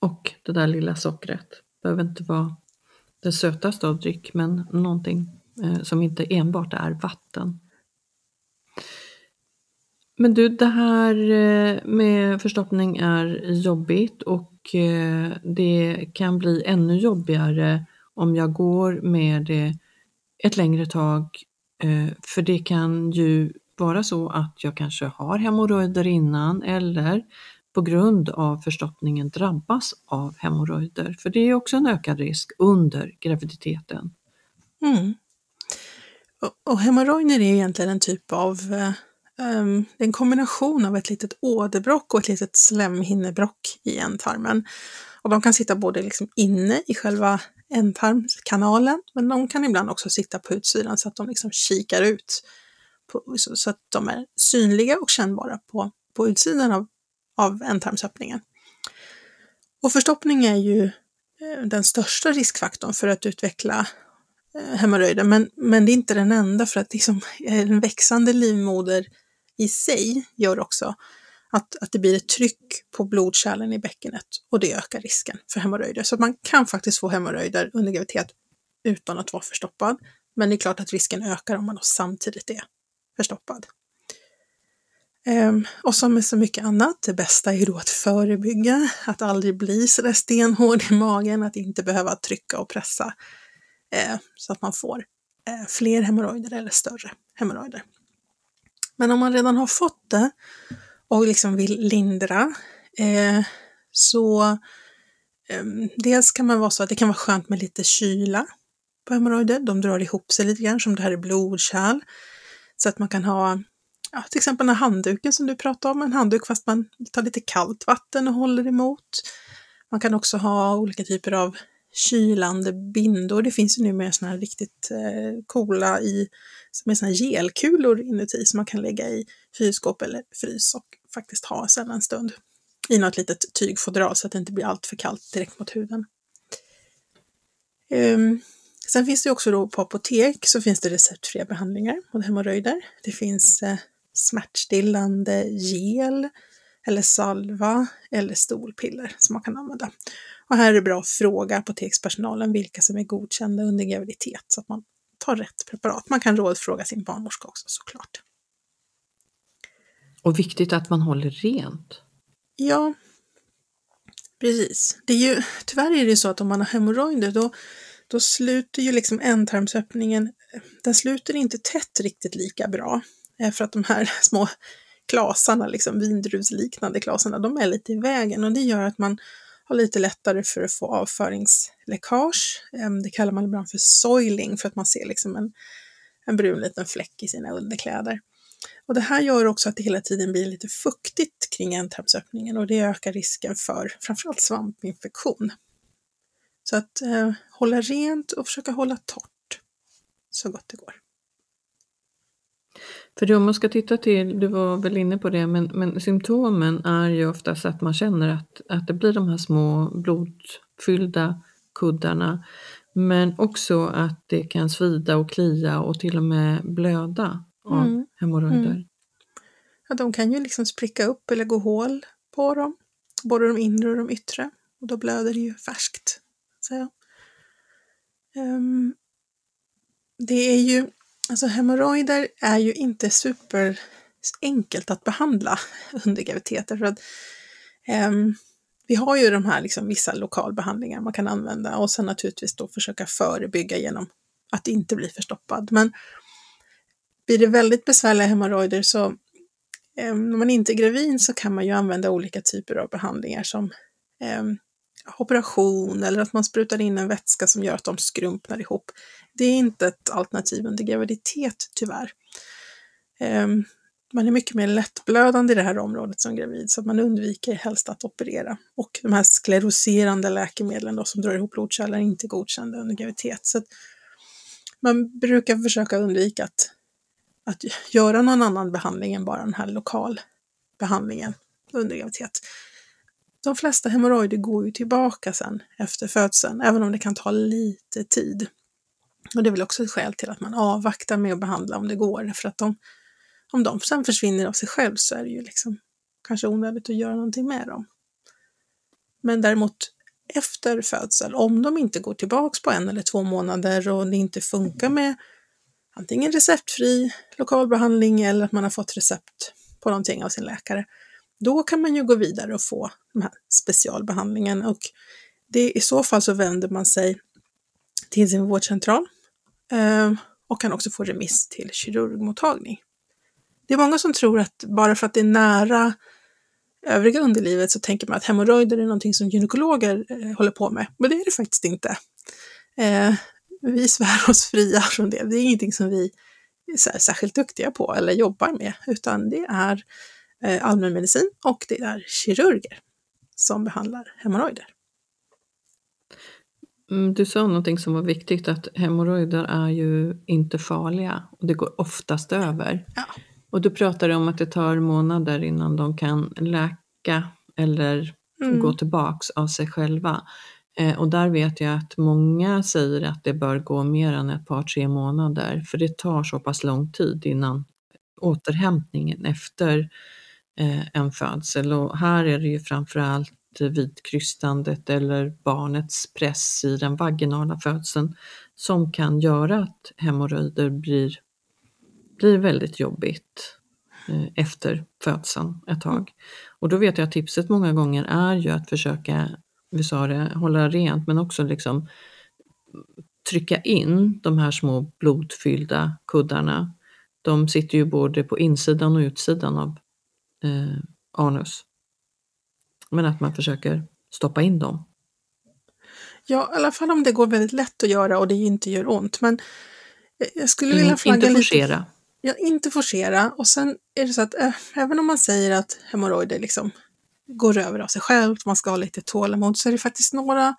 Och det där lilla sockret. behöver inte vara det sötaste av dryck men någonting eh, som inte enbart är vatten. Men du, det här eh, med förstoppning är jobbigt och det kan bli ännu jobbigare om jag går med det ett längre tag. För det kan ju vara så att jag kanske har hemorrojder innan eller på grund av förstoppningen drabbas av hemorrojder. För det är också en ökad risk under graviditeten. Mm. Och, och hemorrojder är egentligen en typ av um, det är en kombination av ett litet åderbråck och ett litet slemhinnebråck i ändtarmen. Och de kan sitta både liksom inne i själva ändtarmskanalen, men de kan ibland också sitta på utsidan så att de liksom kikar ut, på, så, så att de är synliga och kännbara på, på utsidan av, av ändtarmsöppningen. Och förstoppning är ju eh, den största riskfaktorn för att utveckla eh, hemorrojder, men, men det är inte den enda för att liksom, en växande livmoder i sig gör också att, att det blir ett tryck på blodkärlen i bäckenet och det ökar risken för hemorrojder. Så man kan faktiskt få hemorrojder under graviditet utan att vara förstoppad. Men det är klart att risken ökar om man då samtidigt är förstoppad. Ehm, och som med så mycket annat, det bästa är ju då att förebygga, att aldrig bli sådär stenhård i magen, att inte behöva trycka och pressa eh, så att man får eh, fler hemorrojder eller större hemorrojder. Men om man redan har fått det och liksom vill lindra eh, så ehm, dels kan man vara så att det kan vara skönt med lite kyla på hemorrojder. De drar ihop sig lite grann som det här är blodkärl. Så att man kan ha ja, till exempel den här handduken som du pratade om, en handduk fast man tar lite kallt vatten och håller emot. Man kan också ha olika typer av kylande bindor. Det finns ju numera sådana här riktigt eh, coola i, som är sådana här gelkulor inuti som man kan lägga i kylskåp eller frys och faktiskt ha sedan en stund i något litet tygfodral så att det inte blir allt för kallt direkt mot huden. Um, sen finns det också då på apotek så finns det receptfria behandlingar mot hemorrojder. Det finns eh, smärtstillande gel eller salva eller stolpiller som man kan använda. Och här är det bra att fråga apotekspersonalen vilka som är godkända under graviditet så att man tar rätt preparat. Man kan rådfråga sin barnmorska också såklart. Och viktigt att man håller rent. Ja, precis. Det är ju, tyvärr är det så att om man har hemorrojder då, då sluter ju liksom ändtarmsöppningen, den sluter inte tätt riktigt lika bra. Eh, för att de här små klasarna, liksom vindruvsliknande klasarna, de är lite i vägen och det gör att man har lite lättare för att få avföringsläckage. Ehm, det kallar man ibland för soiling för att man ser liksom en, en brun liten fläck i sina underkläder. Och det här gör också att det hela tiden blir lite fuktigt kring ändtarmsöppningen och det ökar risken för framförallt svampinfektion. Så att eh, hålla rent och försöka hålla torrt så gott det går. För om man ska titta till, du var väl inne på det, men, men symptomen är ju oftast att man känner att, att det blir de här små blodfyllda kuddarna. Men också att det kan svida och klia och till och med blöda av Mm. hemorrojder. Mm. Ja, de kan ju liksom spricka upp eller gå hål på dem, både de inre och de yttre. Och då blöder det ju färskt. Säga. Um, det är ju, alltså hemorrojder är ju inte super enkelt att behandla under graviditeten För att, um, vi har ju de här liksom vissa lokalbehandlingar man kan använda och sen naturligtvis då försöka förebygga genom att inte bli förstoppad. Men blir det väldigt besvärliga hemorrojder så eh, när man inte är gravid så kan man ju använda olika typer av behandlingar som ehm, operation eller att man sprutar in en vätska som gör att de skrumpnar ihop. Det är inte ett alternativ under graviditet tyvärr. Ehm, man är mycket mer lättblödande i det här området som gravid så att man undviker helst att operera. Och de här skleroserande läkemedlen då, som drar ihop blodkärlen är inte godkända under graviditet. Så att man brukar försöka undvika att att göra någon annan behandling än bara den här lokalbehandlingen under graviditet de flesta hemorrojder går ju tillbaka sen efter födseln, även om det kan ta lite tid. Och det är väl också ett skäl till att man avvaktar med att behandla om det går, för att de, om de sen försvinner av sig själv så är det ju liksom kanske onödigt att göra någonting med dem. Men däremot efter födsel, om de inte går tillbaks på en eller två månader och det inte funkar med antingen receptfri lokalbehandling eller att man har fått recept på någonting av sin läkare, då kan man ju gå vidare och få den här specialbehandlingen och det, i så fall så vänder man sig till sin vårdcentral eh, och kan också få remiss till kirurgmottagning. Det är många som tror att bara för att det är nära övriga underlivet så tänker man att hemorrojder är någonting som gynekologer eh, håller på med, men det är det faktiskt inte. Eh, vi svär oss fria från det. Det är ingenting som vi är särskilt duktiga på eller jobbar med, utan det är eh, allmänmedicin och det är kirurger som behandlar hemorrojder. Mm, du sa någonting som var viktigt, att hemorrojder är ju inte farliga och det går oftast över. Ja. Och du pratade om att det tar månader innan de kan läka eller Mm. gå tillbaks av sig själva. Eh, och där vet jag att många säger att det bör gå mer än ett par, tre månader, för det tar så pass lång tid innan återhämtningen efter en födsel. Och här är det ju framförallt vid krystandet eller barnets press i den vaginala födseln som kan göra att hemorrojder blir, blir väldigt jobbigt eh, efter födseln ett tag. Och då vet jag att tipset många gånger är ju att försöka, vi sa det, hålla rent men också liksom trycka in de här små blodfyllda kuddarna. De sitter ju både på insidan och utsidan av eh, anus. Men att man försöker stoppa in dem. Ja, i alla fall om det går väldigt lätt att göra och det inte gör ont. Men jag skulle vilja In, flagga inte lite. forcera. Ja, inte forcera. Och sen är det så att äh, även om man säger att hemorrojder liksom går över av sig självt, man ska ha lite tålamod, så är det faktiskt några,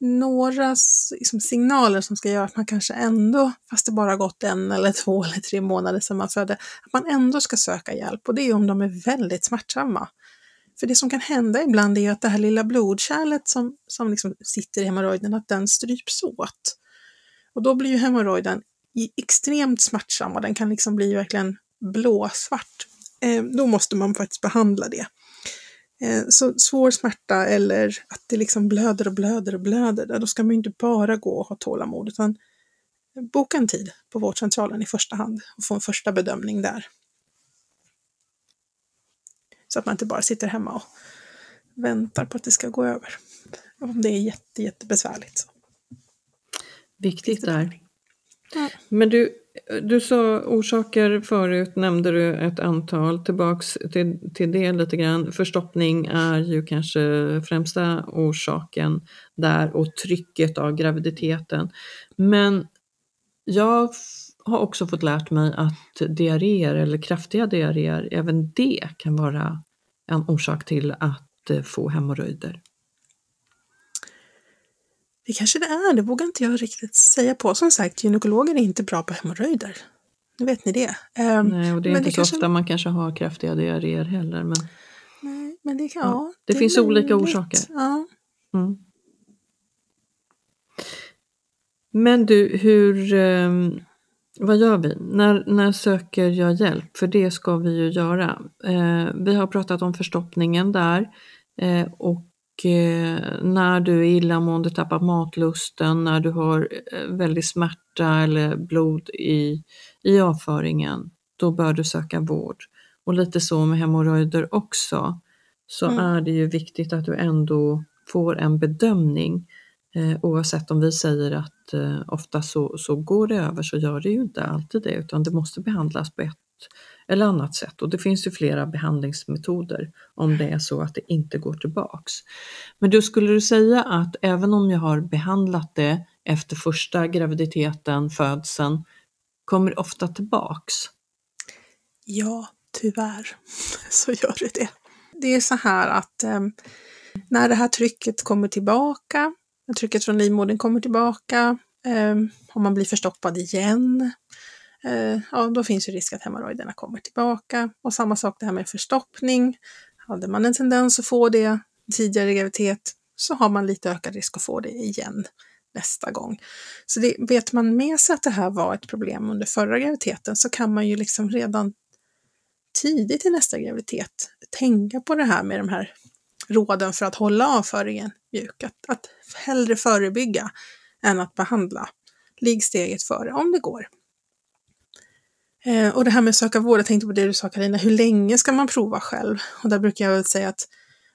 några liksom, signaler som ska göra att man kanske ändå, fast det bara gått en eller två eller tre månader sedan man födde, att man ändå ska söka hjälp. Och det är om de är väldigt smärtsamma. För det som kan hända ibland är ju att det här lilla blodkärlet som, som liksom sitter i hemorrojden, att den stryps åt. Och då blir ju hemorrojden extremt smärtsam och den kan liksom bli verkligen blåsvart. Eh, då måste man faktiskt behandla det. Eh, så svår smärta eller att det liksom blöder och blöder och blöder, då ska man ju inte bara gå och ha tålamod utan boka en tid på vårdcentralen i första hand och få en första bedömning där. Så att man inte bara sitter hemma och väntar på att det ska gå över. Om det är jätte, jättebesvärligt. Så. Viktigt där. Men du, du sa orsaker förut, nämnde du ett antal. Tillbaks till, till det lite grann. Förstoppning är ju kanske främsta orsaken där och trycket av graviditeten. Men jag har också fått lärt mig att diarréer eller kraftiga diarréer, även det kan vara en orsak till att eh, få hemorrojder. Det kanske det är, det vågar inte jag riktigt säga på. Som sagt, gynekologer är inte bra på hemorrojder. Nu vet ni det. Ehm, Nej, och det är men inte så kanske- ofta man kanske har kraftiga diarréer heller. Men, Nej, men det kan, Ja, ja, det är finns olika orsaker. Ja. mm. men du, hur, ehm, vad gör vi? När, när söker jag hjälp? För det ska vi ju göra. Eh, vi har pratat om förstoppningen där eh, och när du är illamående, tappar matlusten, när du har eh, väldigt smärta eller blod i, i avföringen, då bör du söka vård. Och lite så med hemorrojder också, så Mm. är det ju viktigt att du ändå får en bedömning. Eh, oavsett om vi säger att eh, ofta så, så går det över så gör det ju inte alltid det utan det måste behandlas på ett eller annat sätt och det finns ju flera behandlingsmetoder om det är så att det inte går tillbaks. Men du skulle du säga att även om jag har behandlat det efter första graviditeten, födseln, kommer det ofta tillbaks? ja, tyvärr så gör det det. Det är så här att eh, när det här trycket kommer tillbaka, när trycket från livmodern kommer tillbaka, eh, om man blir förstoppad igen, eh, Eh, ja, då finns ju risk att hemorrojderna kommer tillbaka. Och samma sak det här med förstoppning. Hade man en tendens att få det tidigare i graviditet så har man lite ökad risk att få det igen nästa gång. Så det, vet man med sig att det här var ett problem under förra graviditeten så kan man ju liksom redan tidigt i nästa graviditet tänka på det här med de här råden för att hålla avföringen mjuk. Att, att hellre förebygga än att behandla. Ligg steget före om det går. Eh, och det här med att söka vård, jag tänkte på det du sa Karina, hur länge ska man prova själv? Och där brukar jag väl säga att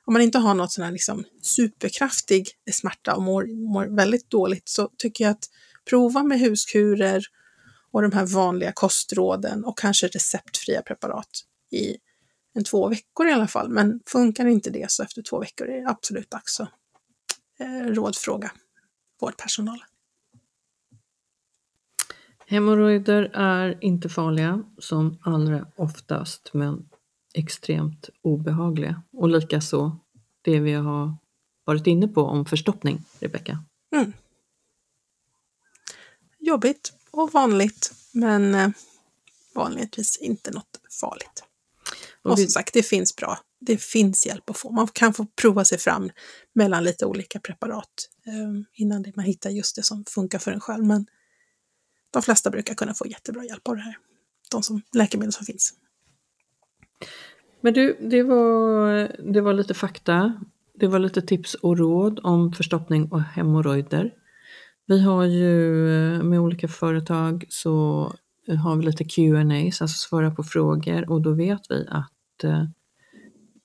om man inte har något sån här liksom superkraftig smärta och mår, mår väldigt dåligt så tycker jag att prova med huskurer och de här vanliga kostråden och kanske receptfria preparat i en två veckor i alla fall. Men funkar inte det så efter två veckor är det absolut dags att eh, rådfråga vårdpersonalen. Hemorrojder är inte farliga som allra oftast men extremt obehagliga och likaså det vi har varit inne på om förstoppning, Rebecka. Mm. Jobbigt och vanligt men eh, vanligtvis inte något farligt. Och, och som sagt, det finns bra, det finns hjälp att få. Man kan få prova sig fram mellan lite olika preparat eh, innan man hittar just det som funkar för en själv. Men de flesta brukar kunna få jättebra hjälp av det här. De som, läkemedel som finns. Men du, det var, det var lite fakta. Det var lite tips och råd om förstoppning och hemorrojder. Vi har ju eh, med olika företag så har vi lite Q&A, alltså svara på frågor och då vet vi att eh,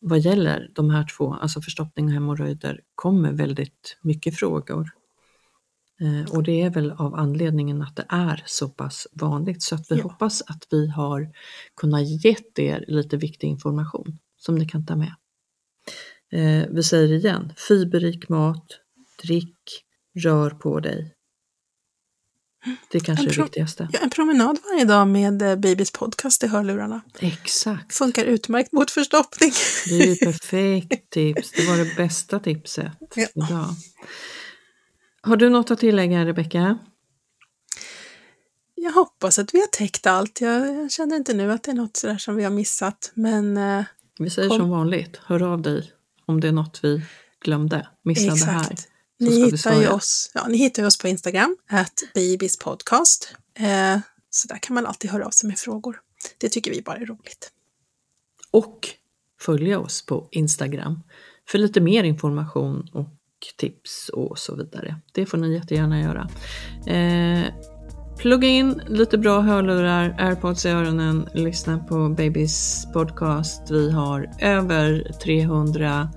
vad gäller de här två, alltså förstoppning och hemorrojder, kommer väldigt mycket frågor. Eh, och det är väl av anledningen att det är så pass vanligt så att vi ja. hoppas att vi har kunnat gett er lite viktig information som ni kan ta med. Eh, vi säger igen, fiberrik mat, drick, rör på dig. Det kanske är det viktigaste. Ja, en promenad varje dag med eh, Babys podcast i hörlurarna. Exakt. Funkar utmärkt mot förstoppning. Det är ju perfekt tips. Det var det bästa tipset ja. idag. Har du något att tillägga, Rebecka? Jag hoppas att vi har täckt allt. Jag känner inte nu att det är något sådär som vi har missat, men... Eh, vi säger kom. som vanligt, hör av dig om det är något vi glömde, missade Exakt. här. Ni hittar, ju oss, ja, ni hittar oss på Instagram, at babyspodcast. Eh, så där kan man alltid höra av sig med frågor. Det tycker vi bara är roligt. Och följa oss på Instagram för lite mer information och tips och så vidare. Det får ni jättegärna göra. Eh, plugga in lite bra hörlurar, airpods i öronen, lyssna på Babys podcast. Vi har över 300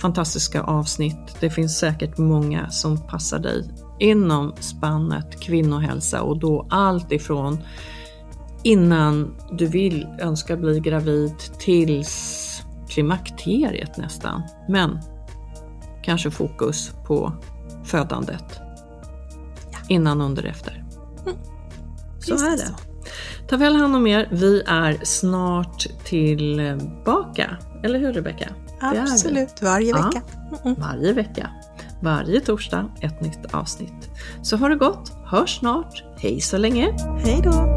fantastiska avsnitt. Det finns säkert många som passar dig inom spannet kvinnohälsa och då allt ifrån innan du vill önska bli gravid tills klimakteriet nästan. Men kanske fokus på födandet. Ja. Innan, under, efter. Mm. Så Just är det. Så. Ta väl hand om er. Vi är snart tillbaka. Eller hur Rebecka? Absolut, varje vecka. Ja, mm. varje vecka. Varje torsdag ett nytt avsnitt. Så har det gott, hörs snart. Hej så länge! Hej då!